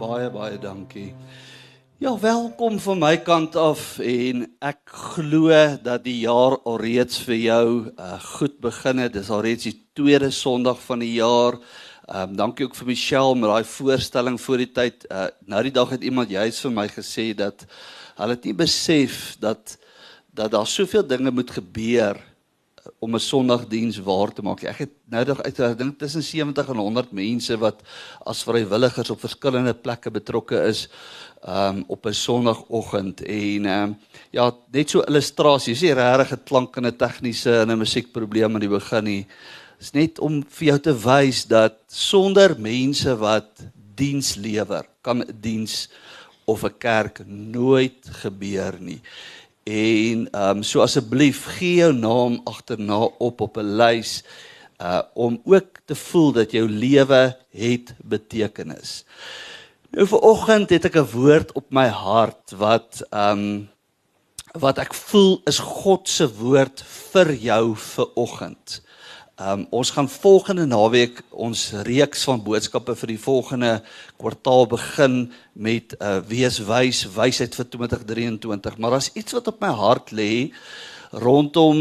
Baie baie dankie. Ja, welkom van my kant af en ek glo dat die jaar alreeds vir jou uh, goed begin het. Dis alreeds die tweede Sondag van die jaar. Ehm um, dankie ook vir Michelle met daai voorstelling voor die tyd. Uh, nou die dag het iemand juis vir my gesê dat hulle het nie besef dat dat daar soveel dinge moet gebeur om 'n Sondagdiens waar te maak. Ek het nou dag uit ek dink tussen 70 en 100 mense wat as vrywilligers op verskillende plekke betrokke is um op 'n Sondagoggend en um ja, net so illustrasie. Dis nie regtig 'n klank en 'n tegniese en 'n musiekprobleem aan die begin nie. Dis net om vir jou te wys dat sonder mense wat diens lewer, kan 'n diens of 'n kerk nooit gebeur nie. En ehm um, so asseblief gee jou naam agterna op op 'n lys uh om ook te voel dat jou lewe het betekenis. Nou vir oggend het ek 'n woord op my hart wat ehm um, wat ek voel is God se woord vir jou vir oggend. Um, ons gaan volgende naweek ons reeks van boodskappe vir die volgende kwartaal begin met uh, wees wys wysheid vir 2023 maar daar's iets wat op my hart lê rondom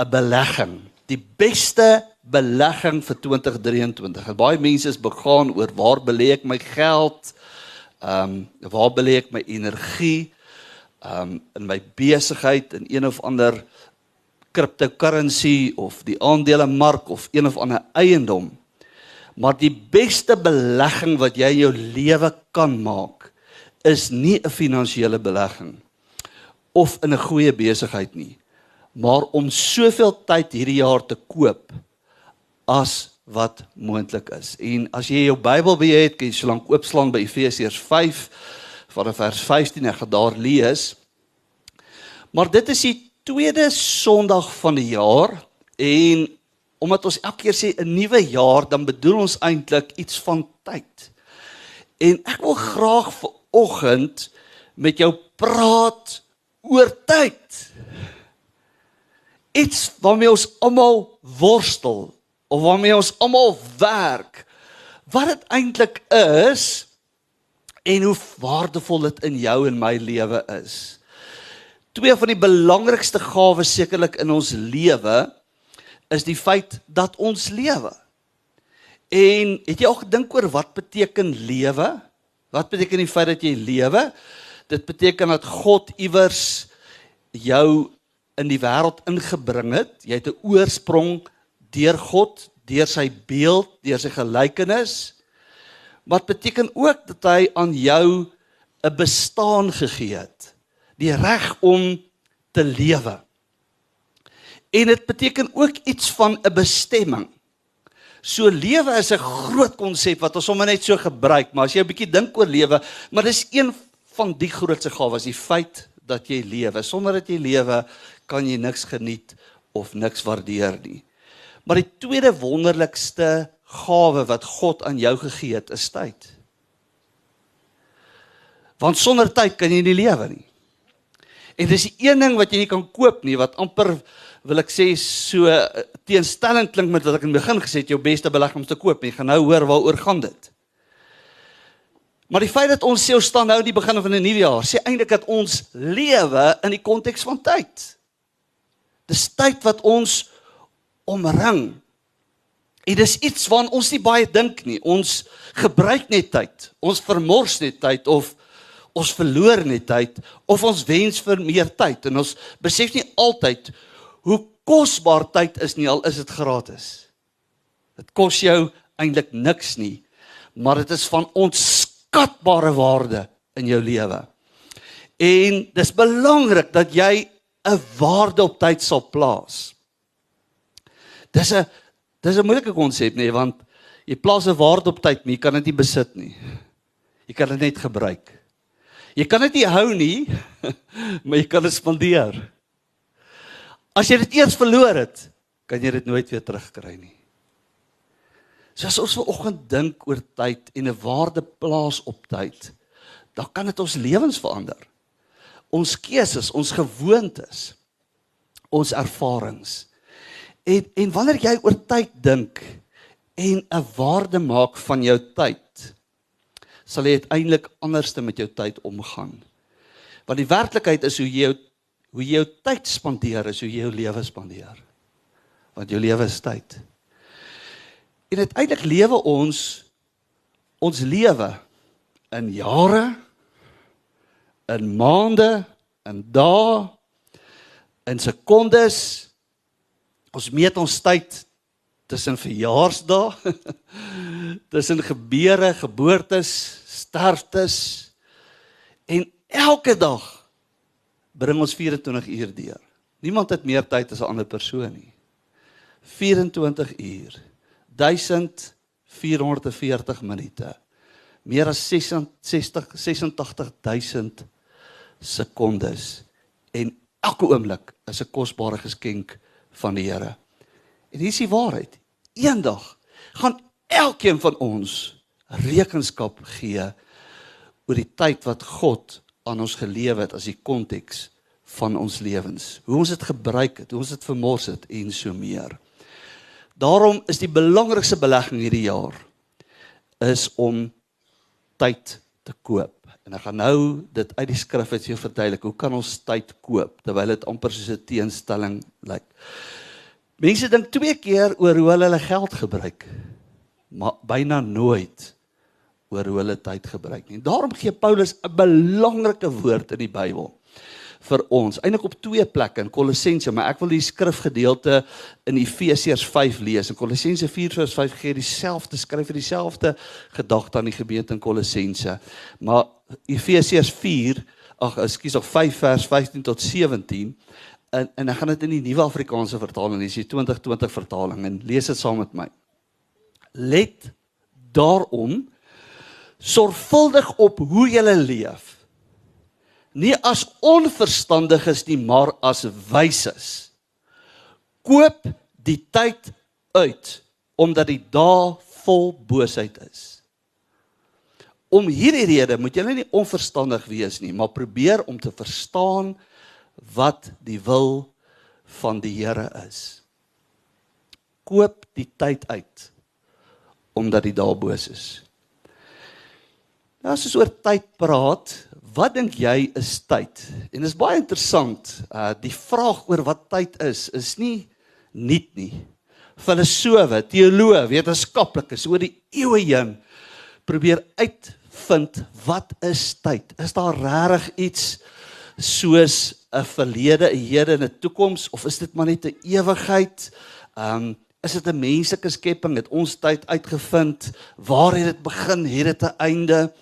'n belegging die beste belegging vir 2023 en baie mense is begaan oor waar belê ek my geld ehm um, waar belê ek my energie ehm um, in my besigheid in een of ander cryptocurrency of die aandelemark of een of ander eiendom. Maar die beste belegging wat jy in jou lewe kan maak is nie 'n finansiële belegging of in 'n goeie besigheid nie, maar om soveel tyd hierdie jaar te koop as wat moontlik is. En as jy jou Bybel by het, kan jy solank oopslaan by Efesiërs 5 vanaf vers 15 en gaan daar lees. Maar dit is die tweede Sondag van die jaar en omdat ons elke keer sê 'n nuwe jaar, dan bedoel ons eintlik iets van tyd. En ek wil graag vir oggend met jou praat oor tyd. Iets waarmee ons almal worstel of waarmee ons almal werk. Wat dit eintlik is en hoe waardevol dit in jou en my lewe is twee van die belangrikste gawes sekerlik in ons lewe is die feit dat ons lewe. En het jy al gedink oor wat beteken lewe? Wat beteken die feit dat jy lewe? Dit beteken dat God iewers jou in die wêreld ingebring het. Jy het 'n oorsprong deur God, deur sy beeld, deur sy gelykenis. Wat beteken ook dat hy aan jou 'n bestaan gegee het die reg om te lewe. En dit beteken ook iets van 'n bestemming. So lewe is 'n groot konsep wat ons sommer net so gebruik, maar as jy 'n bietjie dink oor lewe, maar dis een van die grootste gawes, die feit dat jy lewe. Sonder dat jy lewe, kan jy niks geniet of niks waardeer nie. Maar die tweede wonderlikste gawe wat God aan jou gegee het, is tyd. Want sonder tyd kan jy nie lewe nie. En dis die een ding wat jy nie kan koop nie wat amper wil ek sê so eh, teenstelling klink met wat ek in die begin gesê het jou beste belegging om te koop. Jy gaan nou hoor waaroor gaan dit. Maar die feit dat ons sê ons staan nou in die begin van 'n nuwe jaar, sê eintlik dat ons lewe in die konteks van tyd. Dis tyd wat ons omring. En dis iets waaraan ons nie baie dink nie. Ons gebruik net tyd. Ons vermors net tyd of ons verloor net tyd of ons wens vir meer tyd en ons besef nie altyd hoe kosbaar tyd is nie al is dit gratis. Dit kos jou eintlik niks nie, maar dit is van onskatbare waarde in jou lewe. En dis belangrik dat jy 'n waarde op tyd sal plaas. Dis 'n dis 'n moeilike konsep nê, want jy plaas 'n waarde op tyd, maar jy kan dit nie besit nie. Jy kan dit net gebruik. Jy kan dit nie hou nie, maar jy kan dit spandeer. As jy dit eers verloor het, kan jy dit nooit weer terugkry nie. So as ons vanoggend dink oor tyd en 'n waarde plaas op tyd, dan kan dit ons lewens verander. Ons keuses, ons gewoontes, ons ervarings. En en wanneer jy oor tyd dink en 'n waarde maak van jou tyd, sal jy uiteindelik anderste met jou tyd omgaan. Want die werklikheid is hoe jy jou hoe jy jou tyd spandeer is hoe jy jou lewe spandeer. Want jou lewe is tyd. En uiteindelik lewe ons ons lewe in jare in maande in dae in sekondes ons meet ons tyd tussen verjaarsdae tussen gebeure geboortes sterftes en elke dag bring ons 24 uur deur. Niemand het meer tyd as 'n ander persoon nie. 24 uur 1440 minute. Meer as 66 86000 sekondes. En elke oomblik is 'n kosbare geskenk van die Here. En hier is die waarheid. Eendag gaan elkeen van ons rekenskap gee oor die tyd wat God aan ons gelewe het as die konteks van ons lewens. Hoe ons dit gebruik het, hoe ons dit vermors het en so meer. Daarom is die belangrikste belegging hierdie jaar is om tyd te koop. En ek gaan nou dit uit die skrif uit jou verduidelik. Hoe kan ons tyd koop terwyl dit amper soos 'n teenstelling lyk? Mense dink twee keer oor hoe hulle hulle geld gebruik, maar byna nooit oor hoe hulle tyd gebruik nie. Daarom gee Paulus 'n belangrike woord in die Bybel vir ons. Eindelik op twee plekke in Kolossense, maar ek wil die skrifgedeelte in Efesiërs 5 lees. In Kolossense 4:5 gee dieselfde skryf vir dieselfde gedagte aan die gemeente in Kolossense. Maar Efesiërs 4, ag, ekskuus, of 5 vers 15 tot 17 en en ek gaan dit in die Nuwe Afrikaanse vertaling lees, die 2020 vertaling en lees dit saam met my. Let daarom sorgvuldig op hoe jy leef nie as onverstandiges nie, maar as wyses. Koop die tyd uit omdat die dae vol boosheid is. Om hierdie rede moet jy nie onverstandig wees nie, maar probeer om te verstaan wat die wil van die Here is. Koop die tyd uit omdat die dae boos is. Nou as ons oor tyd praat, Wat dink jy is tyd? En dit is baie interessant. Uh die vraag oor wat tyd is, is nie nuut nie. Filosowe, teoloë, wetenskaplikes oor die eeue heen probeer uitvind wat is tyd? Is daar regtig iets soos 'n verlede, 'n hede en 'n toekoms of is dit maar net 'n ewigheid? Um is dit 'n menslike skepping? Het ons tyd uitgevind? Waar het dit begin? Het dit 'n einde?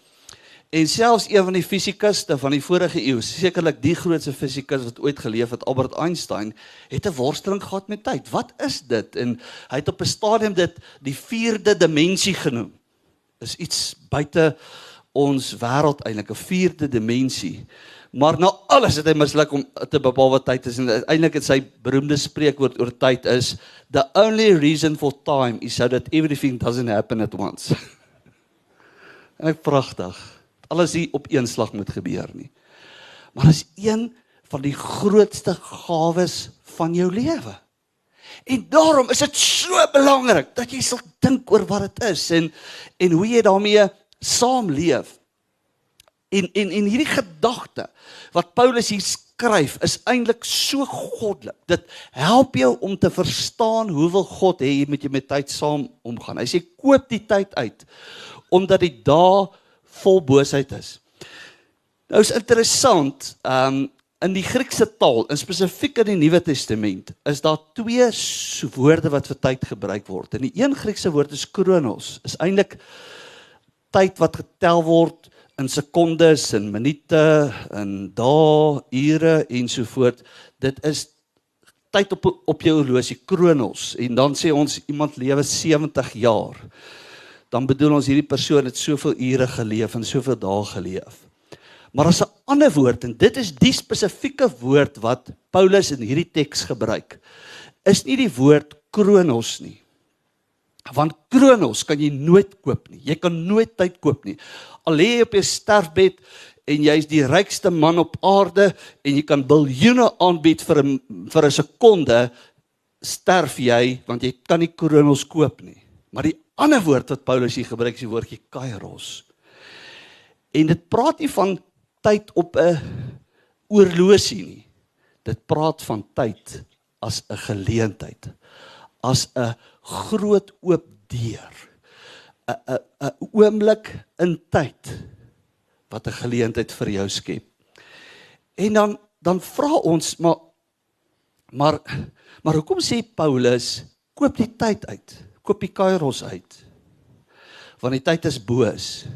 En selfs een van die fisikuste van die vorige eeu, sekerlik die grootste fisikus wat ooit geleef het, Albert Einstein, het 'n worsteling gehad met tyd. Wat is dit? En hy het op 'n stadium dit die vierde dimensie genoem. Is iets buite ons wêreld eintlik 'n vierde dimensie. Maar nou alles het hy misluk om te bepaal wat tyd is en eintlik het sy beroemde spreekwoord oor tyd is the only reason for time is so that everything doesn't happen at once. en ek pragtig alles hier op een slag moet gebeur nie. Maar is een van die grootste gawes van jou lewe. En daarom is dit so belangrik dat jy sal dink oor wat dit is en en hoe jy daarmee saamleef. En en en hierdie gedagte wat Paulus hier skryf is eintlik so goddelik. Dit help jou om te verstaan hoe wil God hê jy moet jy met tyd saam omgaan. Hy sê koop die tyd uit omdat die dae vol boosheid is. Nou is interessant, ehm um, in die Griekse taal, in spesifiek in die Nuwe Testament, is daar twee woorde wat vir tyd gebruik word. En die een Griekse woord is kronos, is eintlik tyd wat getel word in sekondes en minute en dae, ure en so voort. Dit is tyd op op jou horlosie kronos en dan sê ons iemand lewe 70 jaar dan bedoel ons hierdie persoon het soveel ure geleef en soveel dae geleef. Maar as 'n ander woord en dit is die spesifieke woord wat Paulus in hierdie teks gebruik, is nie die woord kronos nie. Want kronos kan jy nooit koop nie. Jy kan nooit tyd koop nie. Al lê jy op jou sterfbed en jy's die rykste man op aarde en jy kan biljoene aanbied vir 'n vir 'n sekonde sterf jy want jy kan nie kronos koop nie. Maar die ander woord wat Paulus hier gebruik is die woordjie kairos. En dit praat nie van tyd op 'n oorlosie nie. Dit praat van tyd as 'n geleentheid, as 'n groot oop deur. 'n 'n 'n oomblik in tyd wat 'n geleentheid vir jou skep. En dan dan vra ons maar maar maar hoekom sê Paulus koop die tyd uit? Koop die kairos uit. Want die tyd is boos.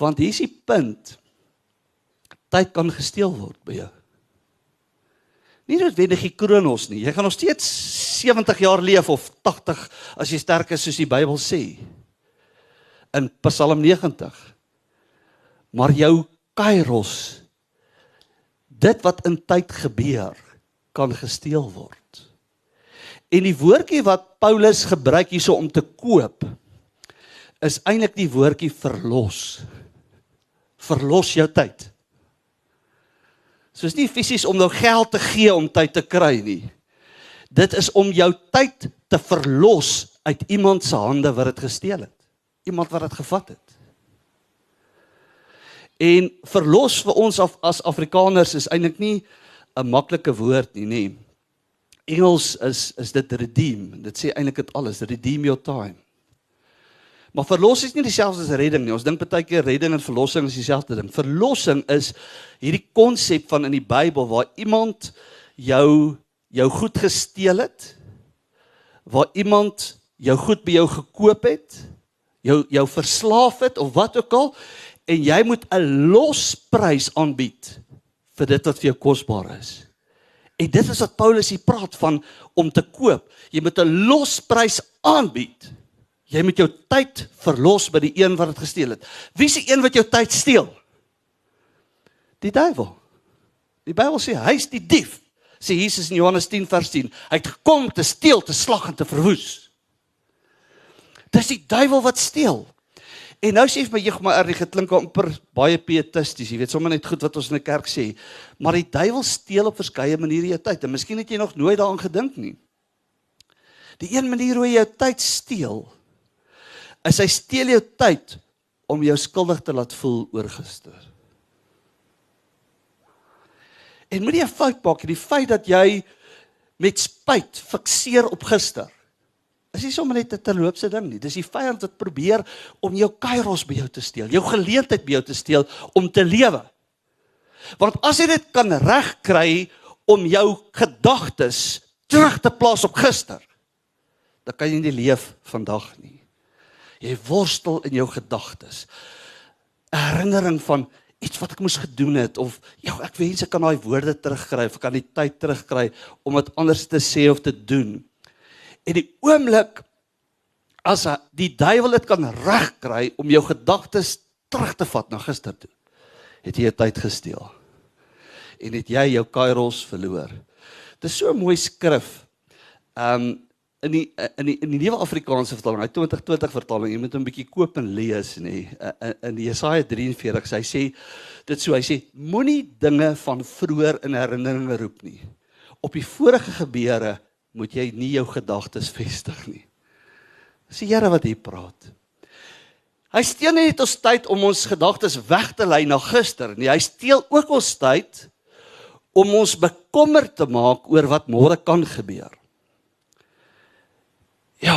Want hier is die punt. Tyd kan gesteel word by jou. Nie noodwendig die kronos nie. Jy gaan nog steeds 70 jaar leef of 80 as jy sterk is soos die Bybel sê. In Psalm 90. Maar jou kairos dit wat in tyd gebeur kan gesteel word. En die woordjie wat Paulus gebruik hierso om te koop is eintlik die woordjie verlos. Verlos jou tyd. So is nie fisies om nou geld te gee om tyd te kry nie. Dit is om jou tyd te verlos uit iemand se hande wat dit gesteel het. Iemand wat dit gevat het. En verlos vir ons af as Afrikaners is eintlik nie 'n maklike woord nie, nê. Engels is is dit redeem. Dit sê eintlik dit alles, redeem your time. Maar verlos is nie dieselfde as redding nie. Ons dink baie keer redding en verlossing is dieselfde ding. Verlossing is hierdie konsep van in die Bybel waar iemand jou jou goed gesteel het, waar iemand jou goed by jou gekoop het, jou jou verslaaf het of wat ook al en jy moet 'n losprys aanbied vir dit wat vir jou kosbaar is. En dit is wat Paulus hier praat van om te koop. Jy moet 'n losprys aanbied. Jy moet jou tyd verlos by die een wat dit gesteel het. Wie is die een wat jou tyd steel? Die duiwel. Die Bybel sê hy's die dief. Sê Jesus in Johannes 10 vers 10. Hy het gekom te steel, te slag en te verwoes. Dis die duiwel wat steel. En nou sê jy vir my jy maar erg geklink amper baie pietisties. Jy weet sommer net goed wat ons in die kerk sê. Maar die duiwel steel op verskeie maniere jou tyd. En miskien het jy nog nooit daaraan gedink nie. Die een manier hoe jy jou tyd steel is hy steel jou tyd om jou skuldig te laat voel oor gister. En moenie 'n fout maak nie, die feit dat jy met spyt fikseer op gister. Is nie sommer net 'n terloopse ding nie. Dis die vyand wat probeer om jou kairos by jou te steel, jou geleentheid by jou te steel om te lewe. Want as jy dit kan regkry om jou gedagtes terug te plaas op gister, dan kan jy nie leef vandag nie. Jy worstel in jou gedagtes. Herinnering van iets wat ek moes gedoen het of ja, ek wens ek kan daai woorde terugkry of kan die tyd terugkry om dit anders te sê of te doen. En die oomblik as die duiwel dit kan regkry om jou gedagtes terug te vat na gister toe, het jy 'n tyd gesteel. En het jy jou kairos verloor. Dit is so 'n mooi skrif. Um in die in die in die nuwe Afrikaanse vertaling, hy 2020 vertaling, jy moet hom 'n bietjie koop en lees nê. In, in Jesaja 43 sê hy sê dit so, hy sê moenie dinge van vroeër in herinneringe roep nie. Op die vorige gebeure moet jy nie jou gedagtes vestig nie. Dis die Here wat hier praat. Hy steel nie net ons tyd om ons gedagtes weg te lei na gister nie. Hy steel ook ons tyd om ons bekommerd te maak oor wat môre kan gebeur. Ja,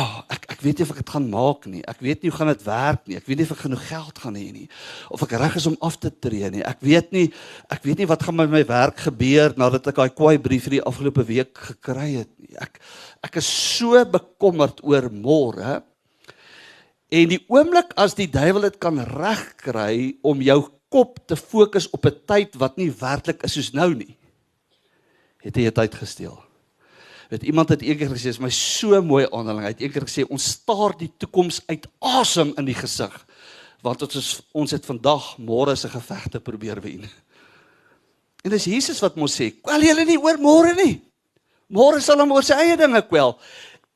ek weet nie of ek dit gaan maak nie. Ek weet nie hoe gaan dit werk nie. Ek weet nie of ek genoeg geld gaan hê nie of ek reg is om af te tree nie. Ek weet nie ek weet nie wat gaan met my werk gebeur nadat ek daai kwaai brief vir die afgelope week gekry het nie. Ek ek is so bekommerd oor môre. En die oomblik as die duiwel dit kan regkry om jou kop te fokus op 'n tyd wat nie werklik is soos nou nie, het hy jou tyd gesteel. Weet iemand het eendag gesê, "Is my so mooi aanhaling." Hy het eendag gesê, "Ons staar die toekoms uit asem in die gesig." Want ons is, ons het vandag môre se gevegte probeer wen. En dis Jesus wat mos sê, "Kwel julle nie oor môre nie. Môre sal hom oor sy eie dinge kwel."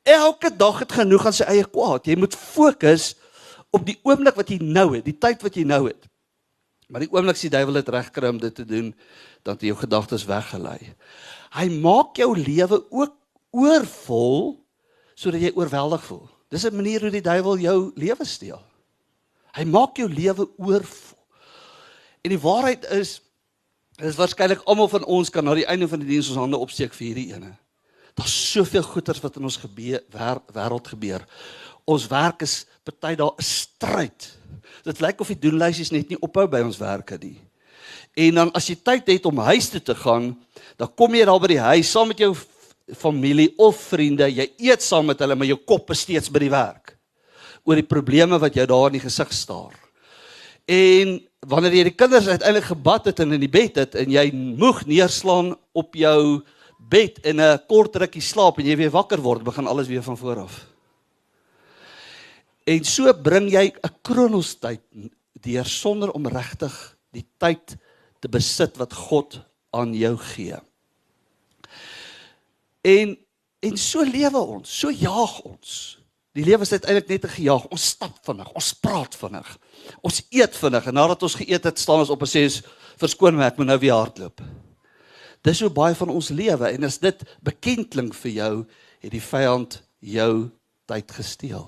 Elke dag het genoeg aan sy eie kwaad. Jy moet fokus op die oomblik wat jy nou het, die tyd wat jy nou het. Maar die oomblik as die duiwel dit regkry om dit te doen, dan het jou gedagtes weggelei. Hy maak jou lewe ook oorvol sodat jy oorweldig voel. Dis 'n manier hoe die duiwel jou lewe steel. Hy maak jou lewe oorvol. En die waarheid is is waarskynlik almal van ons kan na die einde van die diens ons hande opsteek vir hierdie ene. Daar's soveel goeters wat in ons gebeur wêreld gebeur. Ons werk is party daar 'n stryd. Dit lyk of die doenlysies net nie ophou by ons werke nie. En dan as jy tyd het om huis toe te gaan, dan kom jy daar by die huis saam met jou familie of vriende, jy eet saam met hulle, maar jou kop is steeds by die werk oor die probleme wat jou daar in die gesig staar. En wanneer jy die kinders uiteindelik gebad het en in die bed het en jy moeg neerslaan op jou bed en 'n kort rukkie slaap en jy weer wakker word, begin alles weer van voor af. En so bring jy 'n kronos tyd deur sonder om regtig die tyd te besit wat God aan jou gee. En en so lewe ons, so jaag ons. Die lewe is uiteindelik net 'n gejaag. Ons stap vinnig, ons praat vinnig. Ons eet vinnig en nadat ons geëet het, staan ons op en sê verskoon my, ek moet nou weer hardloop. Dis hoe baie van ons lewe en as dit bekend klink vir jou, het die vyand jou tyd gesteel.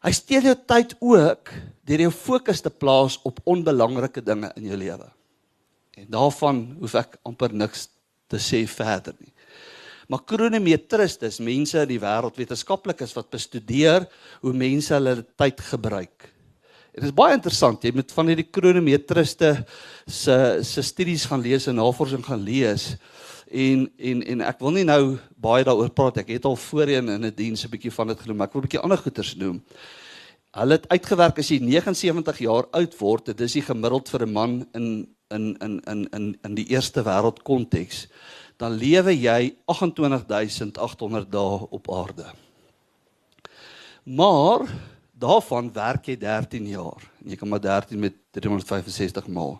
Hy steel jou tyd ook deur jou fokus te plaas op onbelangrike dinge in jou lewe. En daarvan hoef ek amper niks te sê verder nie. Maar kronometristes, mense in die wêreld wetenskaplikes wat bestudeer hoe mense hulle tyd gebruik. Dit is baie interessant. Jy moet van hierdie kronometriste se se studies gaan lees en navorsing gaan lees. En en en ek wil nie nou baie daaroor praat. Ek het al voorheen in 'n diens 'n bietjie van dit genoem, maar ek wil 'n bietjie ander goeters noem. Hulle het uitgewerk as jy 79 jaar oud word, dit is die gemiddeld vir 'n man in in in in in in die eerste wêreld konteks dan lewe jy 28800 dae op aarde. Maar daarvan werk jy 13 jaar. Jy kan maar 13 met 365 maal.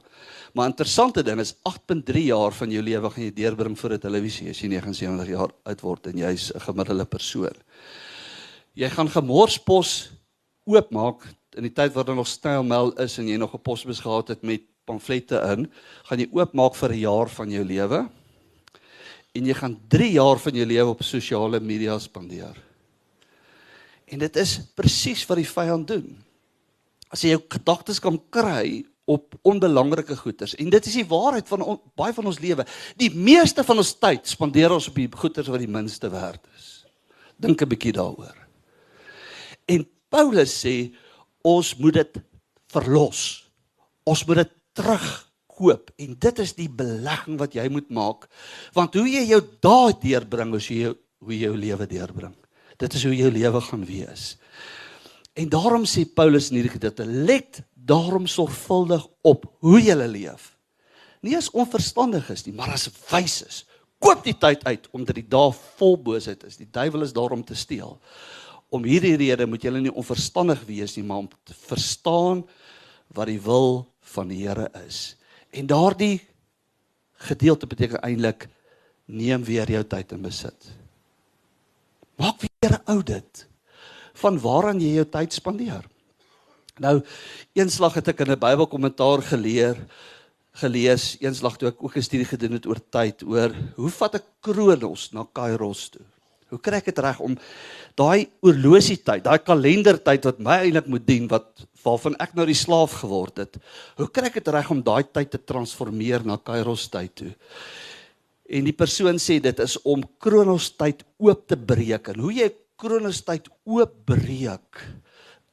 Maar interessante ding is 8.3 jaar van jou lewe gaan jy deurbring voor 'n televisie as jy 79 jaar oud word en jy's 'n gemiddelde persoon. Jy gaan gemorspos oopmaak in die tyd wat daar nog stylmail is en jy nog 'n posbus gehad het met pamflette in, gaan jy oopmaak vir 'n jaar van jou lewe en jy gaan 3 jaar van jou lewe op sosiale media spandeer. En dit is presies wat die vyand doen. As jy jou gedagtes kan kry op onbelangrike goeders en dit is die waarheid van on, baie van ons lewe. Die meeste van ons tyd spandeer ons op die goeders wat die minste werd is. Dink 'n bietjie daaroor. En Paulus sê ons moet dit verlos. Ons moet dit terug koop en dit is die belegging wat jy moet maak. Want hoe jy jou dae deurbring is hoe jy hoe jou lewe deurbring. Dit is hoe jou lewe gaan wees. En daarom sê Paulus in hierdie gedeelte let daarom sorgvuldig op hoe jy leef. Nie as onverstandig is nie maar as wys is koop die tyd uit omdat die dae vol boosheid is. Die duiwel is daar om te steel. Om hierdie rede moet jy nie onverstandig wees nie maar om te verstaan wat die wil van die Here is En daardie gedeelte beteken eintlik neem weer jou tyd in besit. Maak weer 'n audit van waaraan jy jou tyd spandeer. Nou, eenslag het ek in 'n Bybelkommentaar geleer gelees, eenslag toe ek ook 'n studie gedoen het oor tyd, oor hoe vat ek Kronos na Kairos toe? Hoe kry ek dit reg om daai oorlosietyd, daai kalendertyd wat my eintlik moet dien wat waarvan ek nou die slaaf geword het. Hoe kry ek dit reg om daai tyd te transformeer na Kairos tyd toe? En die persoon sê dit is om Kronos tyd oop te breek. En hoe jy Kronos tyd oop breek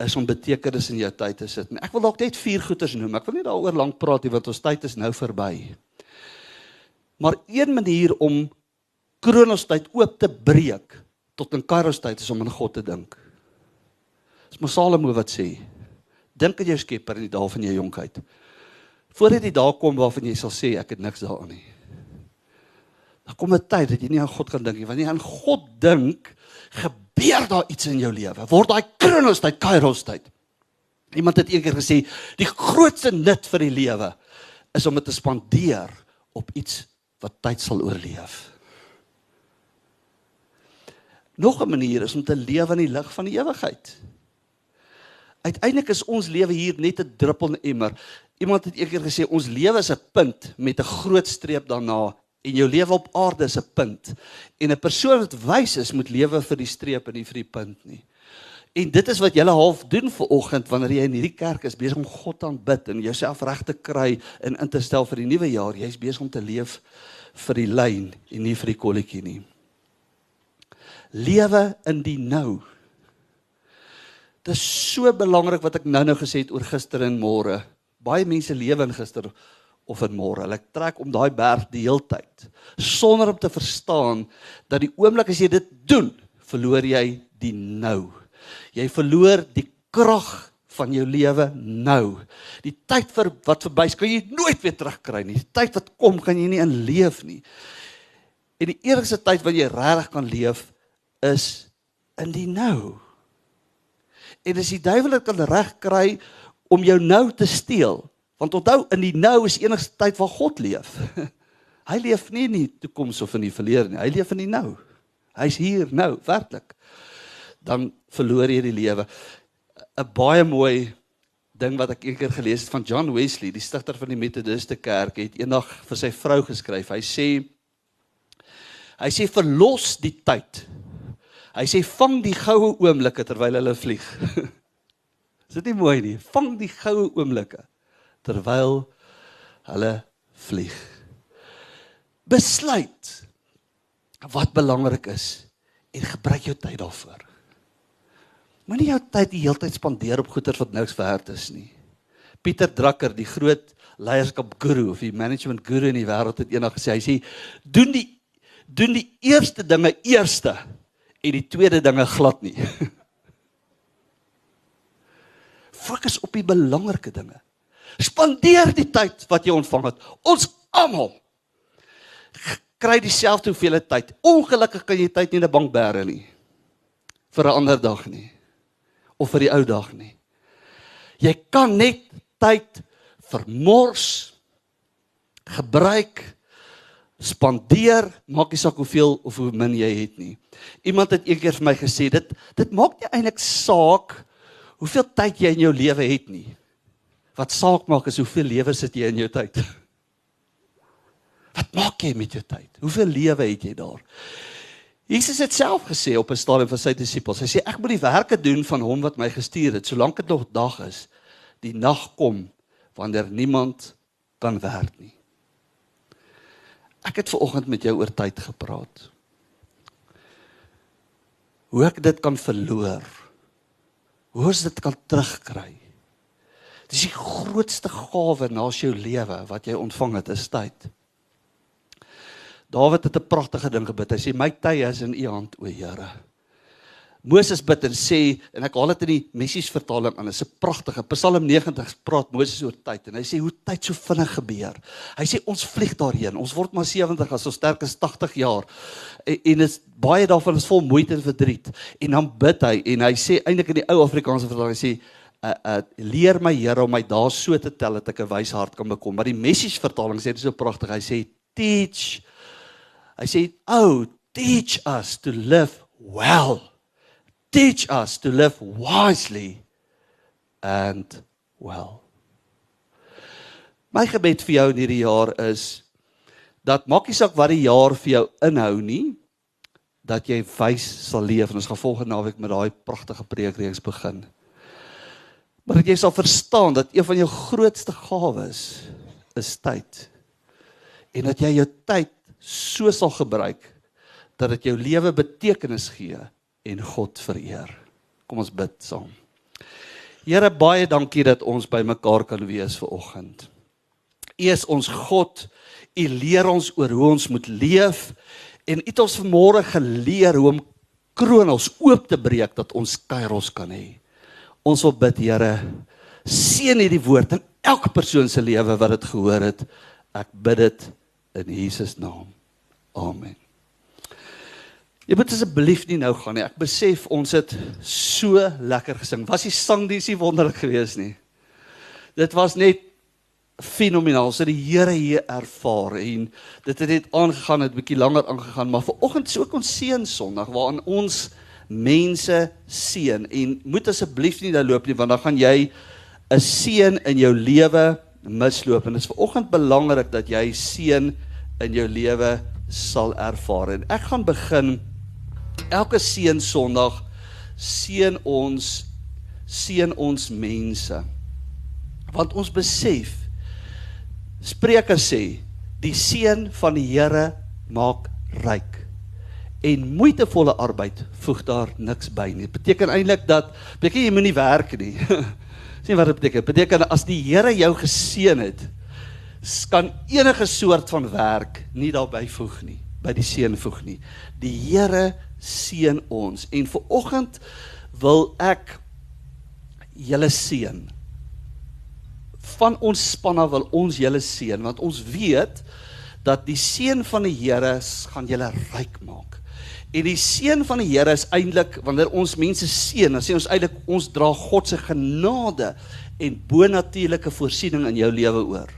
is om betekenis in jou tyd te sit. En ek wil dalk net vier goeters noem. Ek wil nie daaroor lank praat nie want ons tyd is nou verby. Maar een manier om Kronos tyd oop te breek tot in Kairos tyd is om aan God te dink. Dis Mos Salomo wat sê, Dink aan jou Skepper in die dae van jou jonkheid. Voordat die dag kom waarvan jy sal sê ek het niks daaraan nie. Daar kom 'n tyd dat jy nie aan God kan dink nie. Wanneer jy aan God dink, gebeur daar iets in jou lewe. Word daai kronos tyd, kairos tyd. Iemand het eendag gesê, die grootste nut vir die lewe is om dit te spandeer op iets wat tyd sal oorleef. Nog 'n manier is om te lewe in die lig van die ewigheid. Uiteindelik is ons lewe hier net 'n druppel in 'n emmer. Iemand het eendag gesê ons lewe is 'n punt met 'n groot streep daarna en jou lewe op aarde is 'n punt. En 'n persoon wat wys is, moet lewe vir die streep en nie vir die punt nie. En dit is wat jy half doen vir oggend wanneer jy in hierdie kerk is besig om God aanbid en jouself reg te kry en in te stel vir die nuwe jaar. Jy's besig om te leef vir die lyn en nie vir die kolletjie nie. Lewe in die nou. Dit is so belangrik wat ek nou-nou gesê het oor gister en môre. Baie mense lewe in gister of in môre. Hulle trek om daai berg die heeltyd sonder om te verstaan dat die oomblik as jy dit doen, verloor jy die nou. Jy verloor die krag van jou lewe nou. Die tyd vir wat verby is, kan jy nooit weer terugkry nie. Die tyd wat kom, kan jy nie in leef nie. En die enigste tyd wat jy regtig kan leef is in die nou. En as die duiwel dit kan regkry om jou nou te steel, want onthou in die nou is enigste tyd waar God leef. Hy leef nie in die toekoms of in die verlede nie. Hy leef in die nou. Hy's hier nou, werklik dan verloor jy die lewe. 'n Baie mooi ding wat ek eendag gelees het van John Wesley, die stigter van die Methodiste Kerk, het eendag vir sy vrou geskryf. Hy sê hy sê verlos die tyd. Hy sê vang die goue oomblikke terwyl hulle vlieg. Is dit nie mooi nie? Vang die goue oomblikke terwyl hulle vlieg. Besluit wat belangrik is en gebruik jou tyd daarvoor. Moenie jou tyd die hele tyd spandeer op goeder wat niks werd is nie. Pieter Drucker, die groot leierskap guru of die management guru in die wêreld het eendag gesê, hy sê doen die doen die eerste dinge eerste en die tweede dinge glad nie. Fokus op die belangrike dinge. Spandeer die tyd wat jy ontvang het. Ons almal kry dieselfde hoeveelheid tyd. Ongelukkig kan jy tyd nie in 'n bank bære nie vir 'n ander dag nie of vir die ou dag nie. Jy kan net tyd vermors gebruik spandeer maak nie saak hoeveel of hoe min jy het nie. Iemand het eendag vir my gesê dit dit maak nie eintlik saak hoeveel tyd jy in jou lewe het nie. Wat saak maak is hoeveel lewe sit jy in jou tyd. Wat maak jy met jou tyd? Hoeveel lewe het jy daar? Jesus het self gesê op 'n stadium vir sy disippels. Hy sê ek moet die werke doen van hom wat my gestuur het, solank dit nog dag is. Die nag kom wanneer niemand kan werk nie. Ek het ver oggend met jou oor tyd gepraat. Hoe ek dit kan verloor. Hoe ons dit kan terugkry. Dis die grootste gawe na jou lewe wat jy ontvang het, is tyd. Dawid het 'n pragtige ding gebid. Hy sê my tye is in U hand, o Here. Moses bid en sê en ek haal dit in die Messies vertaling aan. Dit is 'n pragtige Psalm 90 praat Moses oor tyd en hy sê hoe tyd so vinnig gebeur. Hy sê ons vlieg daarheen. Ons word maar 70 as ons sterk is 80 jaar. En, en is baie daarvan is vol moeite en verdriet. En dan bid hy en hy sê eintlik in die ou Afrikaanse vertaling hy sê uh, uh leer my Here om my dae so te tel dat ek 'n wys hart kan bekom. Maar die Messies vertaling sê dit so pragtig. Hy sê teach Hy sê, "Oh, teach us to live well. Teach us to live wisely and well." My gebed vir jou in hierdie jaar is dat maak nie saak wat die jaar vir jou inhou nie, dat jy wys sal leef en ons gaan volgende naweek met daai pragtige preekreeks begin. Maar dat jy sal verstaan dat een van jou grootste gawes is tyd. En dat jy jou tyd so sal gebruik dat dit jou lewe betekenis gee en God vereer. Kom ons bid saam. Here baie dankie dat ons by mekaar kan wees ver oggend. U is ons God. U leer ons oor hoe ons moet leef en u het ons vanmôre geleer hoe om kronels oop te breek dat ons kairos kan hê. Ons wil bid Here, seën hierdie woord in elke persoon se lewe wat dit gehoor het. Ek bid dit in Jesus naam. Amen. Jy moet asseblief nie nou gaan nie. Ek besef ons het so lekker gesing. Was die sangdiens nie wonderlik geweest nie? Dit was net fenomenaal. So die Here hier ervaar en dit het net aangegaan, het 'n bietjie langer aangegaan, maar vanoggend is ook ons seën Sondag waarin ons mense seën en moet asseblief nie nou loop nie want dan gaan jy 'n seën in jou lewe misloop en dit is vanoggend belangrik dat jy seën in jou lewe sal ervaar. En ek gaan begin elke seën Sondag seën ons seën ons mense. Want ons besef Spreuke sê die seën van die Here maak ryk en moeitevolle arbeid voeg daar niks by nie. Dit beteken eintlik dat beteken jy moenie werk nie. sien wat dit beteken? Beteken as die Here jou geseën het, kan enige soort van werk nie daarbey voeg nie, by die seën voeg nie. Die Here seën ons en vir oggend wil ek julle seën. Van ons spanne wil ons julle seën want ons weet dat die seën van die Here gaan julle ryk maak. En die seën van die Here is eintlik wanneer ons mense seën, dan sê ons eintlik ons dra God se genade en bonatuurlike voorsiening in jou lewe oor.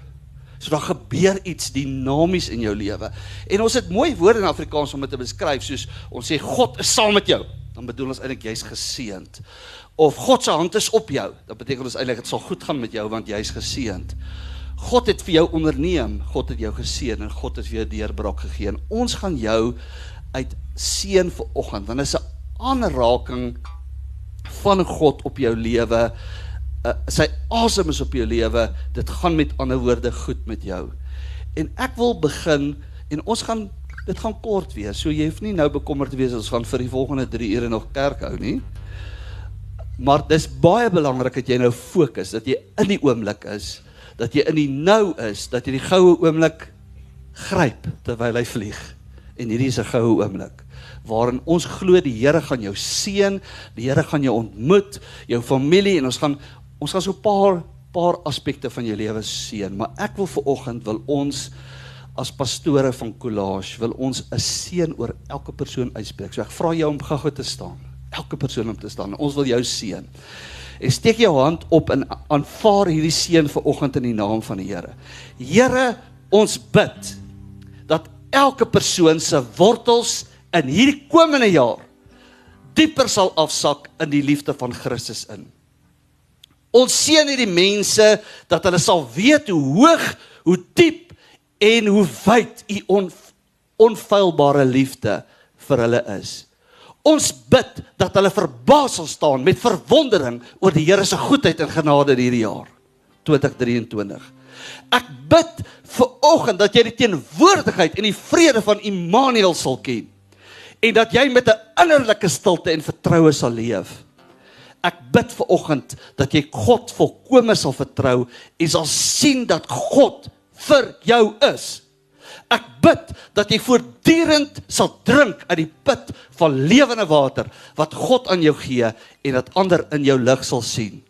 So daar gebeur iets dinamies in jou lewe. En ons het mooi woorde in Afrikaans om dit te beskryf soos ons sê God is saam met jou. Dan bedoel ons eintlik jy's geseënd. Of God se hand is op jou. Dan beteken ons eintlik dit sal goed gaan met jou want jy's geseënd. God het vir jou onderneem, God het jou geseën en God het vir jou deurbraak gegee. En ons gaan jou uit seën vir oggend want dit is 'n aanraking van God op jou lewe. Uh, sy asem is op jou lewe. Dit gaan met ander woorde goed met jou. En ek wil begin en ons gaan dit gaan kort wees. So jy hoef nie nou bekommerd te wees ons gaan vir die volgende 3 ure nog kerk hou nie. Maar dis baie belangrik dat jy nou fokus, dat jy in die oomblik is, dat jy in die nou is, dat jy die goue oomblik gryp terwyl hy vlieg. En hierdie is 'n goue oomblik waarin ons glo die Here gaan jou seën, die Here gaan jou ontmoet, jou familie en ons gaan ons gaan so 'n paar paar aspekte van jou lewe seën, maar ek wil vir oggend wil ons as pastore van Collage wil ons 'n seën oor elke persoon uitspreek. So ek vra jou om gou-gou te staan. Elke persoon om te staan. Ons wil jou seën. En steek jou hand op en aanvaar hierdie seën vir oggend in die naam van die Here. Here, ons bid dat elke persoon se wortels in hierdie komende jaar dieper sal afsak in die liefde van Christus in. Ons seën hierdie mense dat hulle sal weet hoe hoog, hoe diep en hoe wyd u on, onfeilbare liefde vir hulle is. Ons bid dat hulle verbaas sal staan met verwondering oor die Here se goedheid en genade hierdie jaar 2023. Ek bid vir oggend dat jy die teenwoordigheid en die vrede van Immanuel sal ken en dat jy met 'n innerlike stilte en vertroue sal leef. Ek bid vir oggend dat jy God volkome sal vertrou en sal sien dat God vir jou is. Ek bid dat jy voortdurend sal drink uit die put van lewende water wat God aan jou gee en dat ander in jou lig sal sien.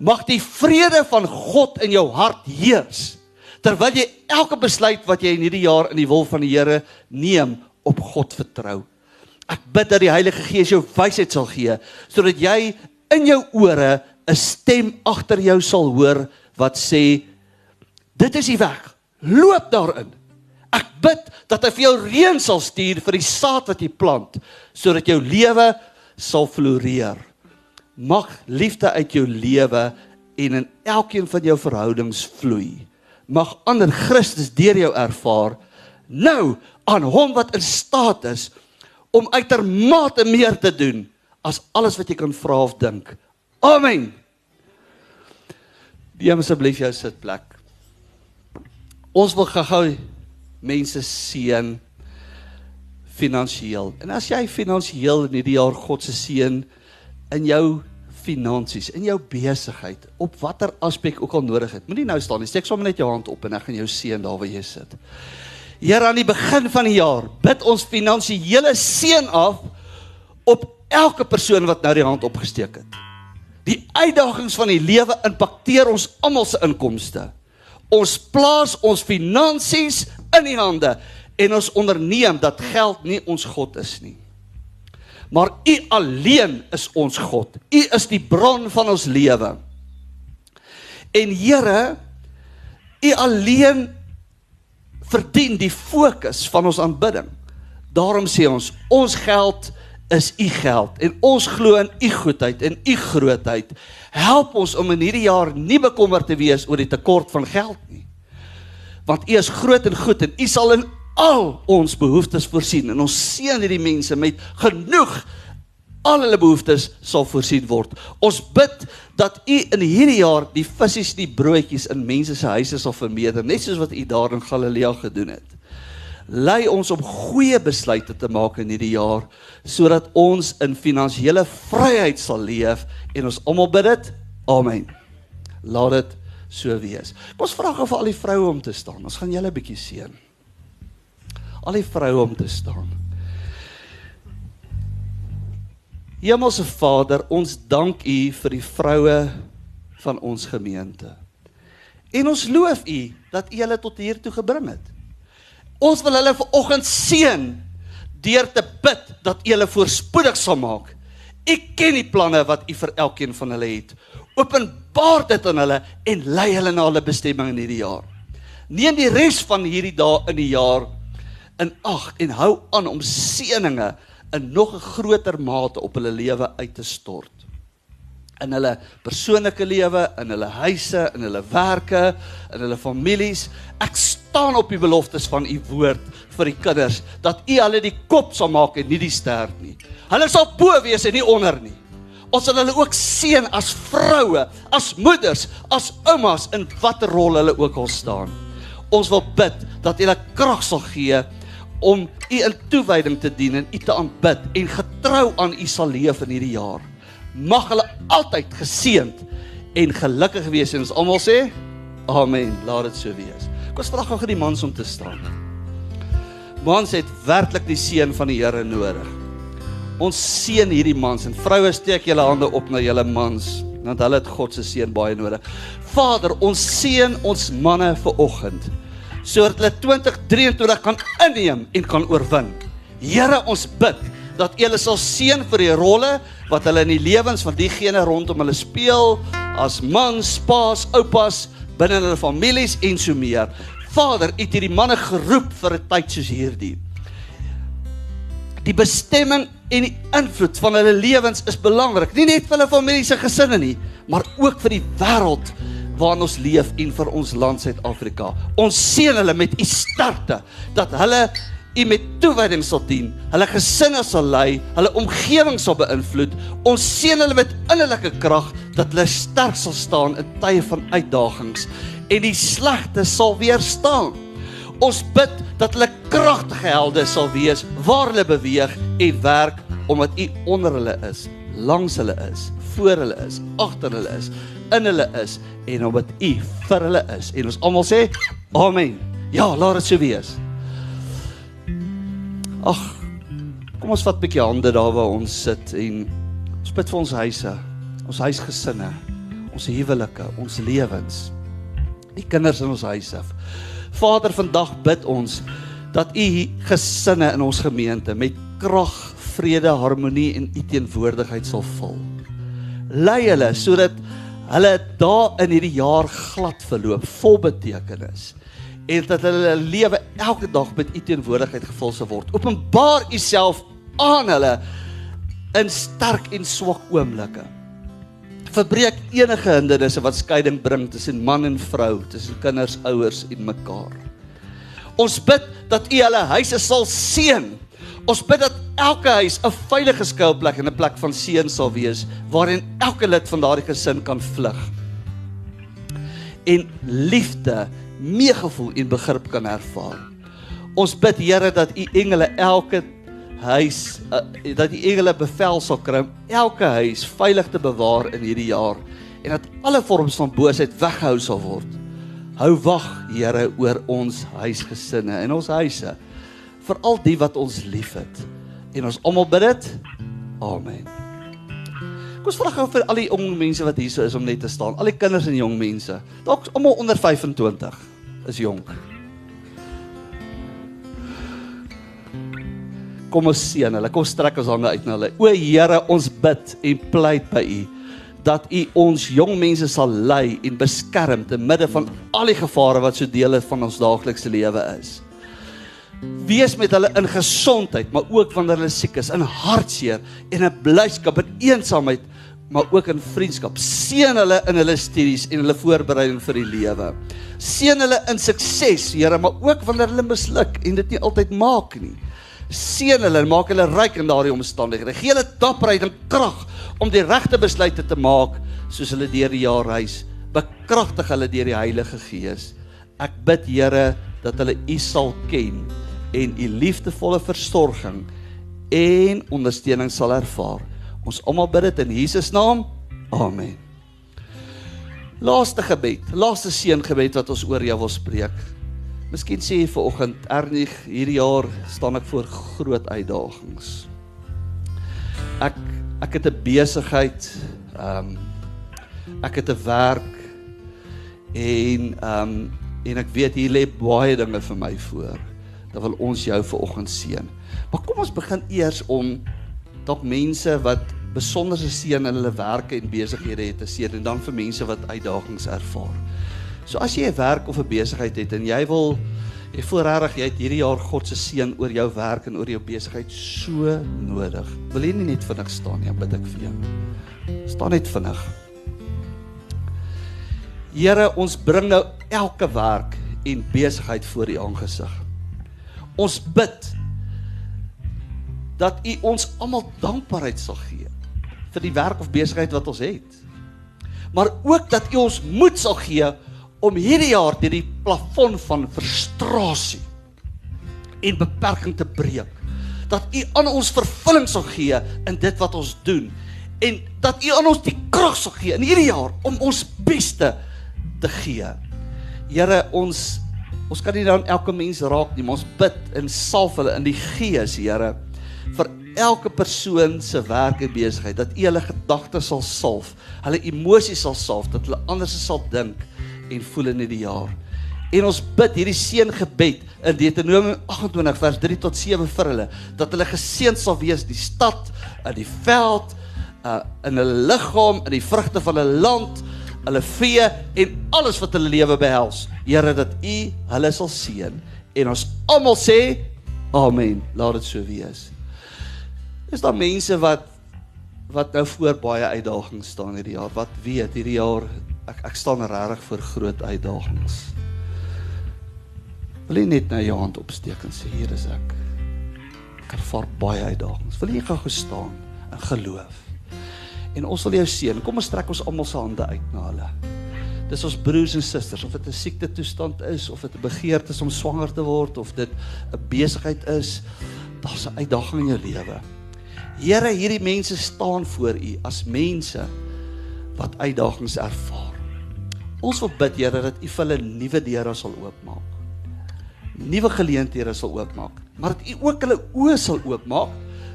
Mag die vrede van God in jou hart heers terwyl jy elke besluit wat jy in hierdie jaar in die wil van die Here neem op God vertrou. Ek bid dat die Heilige Gees jou wysheid sal gee sodat jy in jou ore 'n stem agter jou sal hoor wat sê dit is die weg. Loop daarin. Ek bid dat hy vir jou reën sal stuur vir die saad wat jy plant sodat jou lewe sal floreer mag liefde uit jou lewe en in elkeen van jou verhoudings vloei. Mag ander Christus deur jou ervaar nou aan hom wat in staat is om uitermate meer te doen as alles wat jy kan vra of dink. Amen. Neem asseblief jou sitplek. Ons wil gou-gou mense seën finansiëel. En as jy finansiëel in hierdie jaar God se seën in jou finansies, in jou besigheid, op watter aspek ook al nodig het. Moenie nou staan nie. Steek sommer net jou hand op en ek gaan jou seën daar waar jy sit. Here aan die begin van die jaar, bid ons finansiële seën af op elke persoon wat nou die hand opgesteek het. Die uitdagings van die lewe impakteer ons almal se inkomste. Ons plaas ons finansies in die hande en ons onderneem dat geld nie ons God is nie. Maar U alleen is ons God. U is die bron van ons lewe. En Here, U alleen verdien die fokus van ons aanbidding. Daarom sê ons, ons geld is U geld en ons glo in U goedheid en U grootheid. Help ons om in hierdie jaar nie bekommerd te wees oor die tekort van geld nie. Want U is groot en goed en U sal in al ons behoeftes voorsien en ons seën hierdie mense met genoeg al hulle behoeftes sal voorsien word. Ons bid dat U in hierdie jaar die visse en die broodjies in mense se huise sal vermeerder, net soos wat U daar in Galilea gedoen het. Lei ons om goeie besluite te maak in hierdie jaar sodat ons in finansiële vryheid sal leef en ons almal bid dit. Amen. Laat dit so wees. Kom ons vra gou vir al die vroue om te staan. Ons gaan julle bietjie seën. Al die vroue om te staan. Hemelse Vader, ons dank U vir die vroue van ons gemeente. En ons loof U dat U hulle tot hier toe gebring het. Ons wil hulle vanoggend seën deur te bid dat U hulle voorspoedig sal maak. Ek ken die planne wat U vir elkeen van hulle het. Openbaar dit aan hulle en lei hulle na hulle bestemming in hierdie jaar. Neem die res van hierdie dae in die jaar in ag en hou aan om seëninge in nog 'n groter mate op hulle lewe uit te stort. In hulle persoonlike lewe, in hulle huise, in hulle werke, in hulle families. Ek staan op die beloftes van u woord vir die kinders dat u hulle die kop sal maak en nie die stert nie. Hulle sal bo wees en nie onder nie. Ons sal hulle ook seën as vroue, as moeders, as oumas in watter rol hulle ook al staan. Ons wil bid dat hulle krag sal gee om u in toewyding te dien en u te aanbid en getrou aan u sal leef in hierdie jaar. Mag hulle altyd geseënd en gelukkig wees en ons almal sê amen. Laat dit so wees. Kom ons vra gou die mans om te staan. Mans het werklik die seën van die Here nodig. Ons seën hierdie mans en vroue steek julle hande op na julle mans want hulle het God se seën baie nodig. Vader, ons seën ons manne vir oggend sodat hulle 2023 kan inneem en kan oorwin. Here, ons bid dat U hulle sal seën vir die rolle wat hulle in die lewens van diegene rondom hulle speel as mans, paas, oupas, binne hulle families en so meer. Vader, U het hierdie manne geroep vir 'n tyd soos hierdie. Die bestemming en die invloed van hulle lewens is belangrik, nie net vir hulle familie se gesinne nie, maar ook vir die wêreld waarin ons leef en vir ons land Suid-Afrika. Ons seën hulle met u sterkte dat hulle u met toewyding sal dien. Hulle gesinne sal lei, hulle omgewing sal beïnvloed. Ons seën hulle met innerlike krag dat hulle sterk sal staan in tye van uitdagings en die slegte sal weerstaan. Ons bid dat hulle kragtige helde sal wees waar hulle beweeg en werk omdat u onder hulle is, langs hulle is, voor hulle is, agter hulle is, in hulle is en omdat U vir hulle is. En ons almal sê amen. Ja, laat dit so wees. Ag, kom ons vat 'n bietjie hande daar waar ons sit en ons bid vir ons huise, ons huisgesinne, ons huwelike, ons lewens. Die kinders in ons huise. Vader, vandag bid ons dat U gesinne in ons gemeente met krag, vrede, harmonie en U teenwoordigheid sal vul. Lei hulle sodat hulle daar in hierdie jaar glad verloop, vol betekenis en dat hulle lewe elke dag met u teenwoordigheid gevul sal word. Openbaar u self aan hulle in sterk en swak oomblikke. Verbreek enige hindernisse wat skeiding bring tussen man en vrou, tussen kinders, ouers en mekaar. Ons bid dat u hulle huise sal seën Ons bid dat elke huis 'n veilige skuilplek en 'n plek van seën sal wees waarin elke lid van daardie gesin kan vlug. En liefde, meegevoel en begrip kan ervaar. Ons bid Here dat u engele elke huis uh, dat die engele bevel sal kry om elke huis veilig te bewaar in hierdie jaar en dat alle vorms van boosheid weggehou sal word. Hou wag, Here, oor ons huisgesinne en ons huise vir al die wat ons liefhet. En ons almal bid dit. Amen. Kom ons vra gou vir al die jong mense wat hier is om net te staan. Al die kinders en jong mense. Dalk almal onder 25 is jonk. Kom ons seën hulle. Kom strek ons hande uit na hulle. O Here, ons bid en pleit by U dat U ons jong mense sal lei en beskerm te midde van al die gevare wat so deel is van ons daaglikse lewe is wees met hulle in gesondheid, maar ook wanneer hulle siek is, in hartseer en in blydskap en eensaamheid, maar ook in vriendskap. Seën hulle in hulle studies en hulle voorbereiding vir die lewe. Seën hulle in sukses, Here, maar ook wanneer hulle misluk en dit nie altyd maak nie. Seën hulle en maak hulle ryk in daardie omstandighede. Gee hulle dapperheid en krag om die regte besluite te maak soos hulle deur die jaar reis. Bekragtig hulle deur die Heilige Gees. Ek bid Here dat hulle U sal ken en U liefdevolle versorging en ondersteuning sal ervaar. Ons almal bid dit in Jesus naam. Amen. Laaste gebed, laaste seëngebed wat ons oor jou wil spreek. Miskien sê jy vanoggend, Ernig, hierdie jaar staan ek voor groot uitdagings. Ek ek het 'n besigheid, ehm um, ek het 'n werk en ehm um, en ek weet hier lê baie dinge vir my voor. Dan wil ons jou vanoggend seën. Maar kom ons begin eers om dalk mense wat besonderse seën in hulle werke en besighede het te seën en dan vir mense wat uitdagings ervaar. So as jy 'n werk of 'n besigheid het en jy wil jy voel regtig jy het hierdie jaar God se seën oor jou werk en oor jou besigheid so nodig. Wil jy nie net vinnig staan nie, bid ek vir jou. Staan net vinnig. Here, ons bring nou elke werk en besigheid voor U aangesig. Ons bid dat U ons almal dankbaarheid sal gee vir die werk of besigheid wat ons het. Maar ook dat U ons moed sal gee om hierdie jaar deur die plafon van frustrasie en beperking te breek. Dat U aan ons vervulling sal gee in dit wat ons doen en dat U aan ons die krag sal gee in hierdie jaar om ons beste te gee. Here, ons ons kan nie dan elke mens raak nie, maar ons bid en salf hulle in die gees, Here, vir elke persoon se werk en besigheid dat U hulle gedagtes sal salf, hulle emosies sal salf, dat hulle anders sal dink en voel in hierdie jaar. En ons bid hierdie seëngebed in Deuteronomium 28 vers 3 tot 7 vir hulle dat hulle geseën sal wees die stad, die veld, uh in hulle liggaam, in die vrugte van hulle land, hulle vee en alles wat hulle lewe behels. Here dat U hulle sal seën en ons almal sê amen. Laat dit so wees. Is daar mense wat wat nou voor baie uitdagings staan hierdie jaar? Wat weet hierdie jaar ek ek staan regtig voor groot uitdagings. Wil jy net nou jou hand opsteek en sê hier is ek. Ek ervaar baie uitdagings. Wil jy gou gestaan in geloof? En ons wil jou seën. Kom ons trek ons almal se hande uit na hulle. Dis ons broers en susters of dit 'n siekte toestand is of dit 'n begeerte is om swanger te word of dit 'n besigheid is, daar's 'n uitdaging in jou lewe. Here, hierdie mense staan voor U as mense wat uitdagings ervaar. Ons wil bid Here dat U vir hulle nuwe deure sal oopmaak. Nuwe geleenthede sal oopmaak, maar dat U ook hulle oë sal oopmaak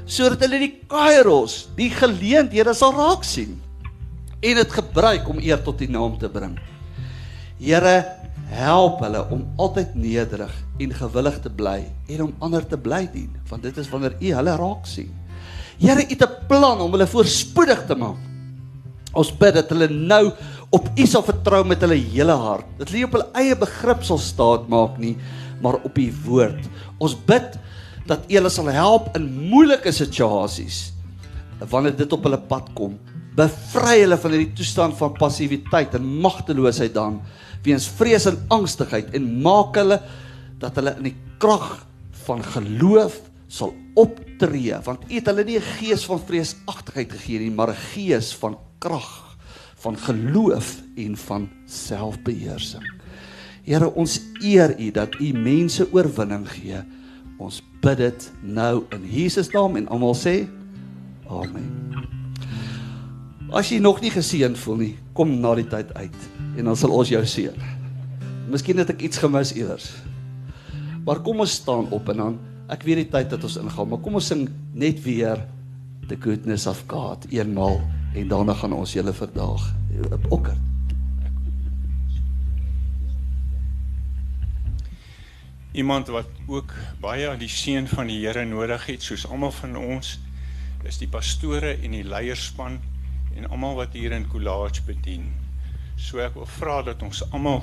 sodat hulle die kairos, die geleenthede sal raak sien en dit gebruik om eer tot U naam te bring. Here, help hulle om altyd nederig en gewillig te bly en om ander te bly dien, want dit is wanneer U hulle raak sien. Here, U het 'n plan om hulle voorspoedig te maak. Ons bid dat hulle nou op U sal vertrou met hulle hele hart. Dat hulle op hulle eie begrip sal staat maak nie, maar op U woord. Ons bid dat U hulle sal help in moeilike situasies wanneer dit op hulle pad kom. Bevry hulle van hierdie toestand van passiwiteit en magteloosheid dan weens vrees en angstigheid en maak hulle dat hulle in die krag van geloof sal optree want U het hulle nie 'n gees van vreesagtigheid gegee nie maar 'n gees van krag van geloof en van selfbeheersing. Here, ons eer U dat U mense oorwinning gee. Ons bid dit nou in Jesus naam en almal sê amen. As jy nog nie geseën voel nie, kom na die tyd uit en dan sal ons jou seën. Miskien het ek iets gemis iewers. Maar kom ons staan op en dan ek weet die tyd dat ons ingaan, maar kom ons sing net weer the goodness of God eenmaal en daarna gaan ons julle verdaag op okker. Iemand wat ook baie die seën van die Here nodig het, soos almal van ons, is die pastore en die leierspan en almal wat hier in Coolage bedien. So ek wil vra dat ons almal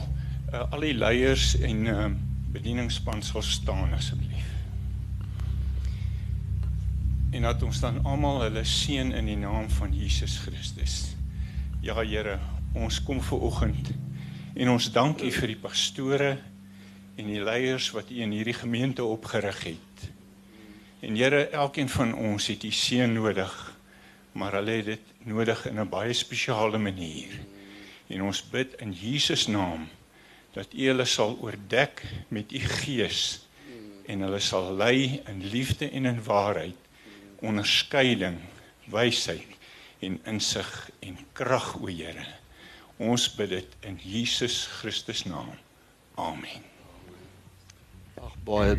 uh, al die leiers en uh, bedieningspan sal staan asseblief en dat ons dan almal hulle seën in die naam van Jesus Christus. Ja Here, ons kom ver oggend en ons dank U vir die pastore en die leiers wat U in hierdie gemeente opgerig het. En Here, elkeen van ons het U seën nodig, maar hulle het dit nodig in 'n baie spesiale manier. En ons bid in Jesus naam dat U hulle sal oordek met U Gees en hulle sal lei in liefde en in waarheid, onderskeiding, wysheid en insig en krag, o Here. Ons bid dit in Jesus Christus naam. Amen. Ag baie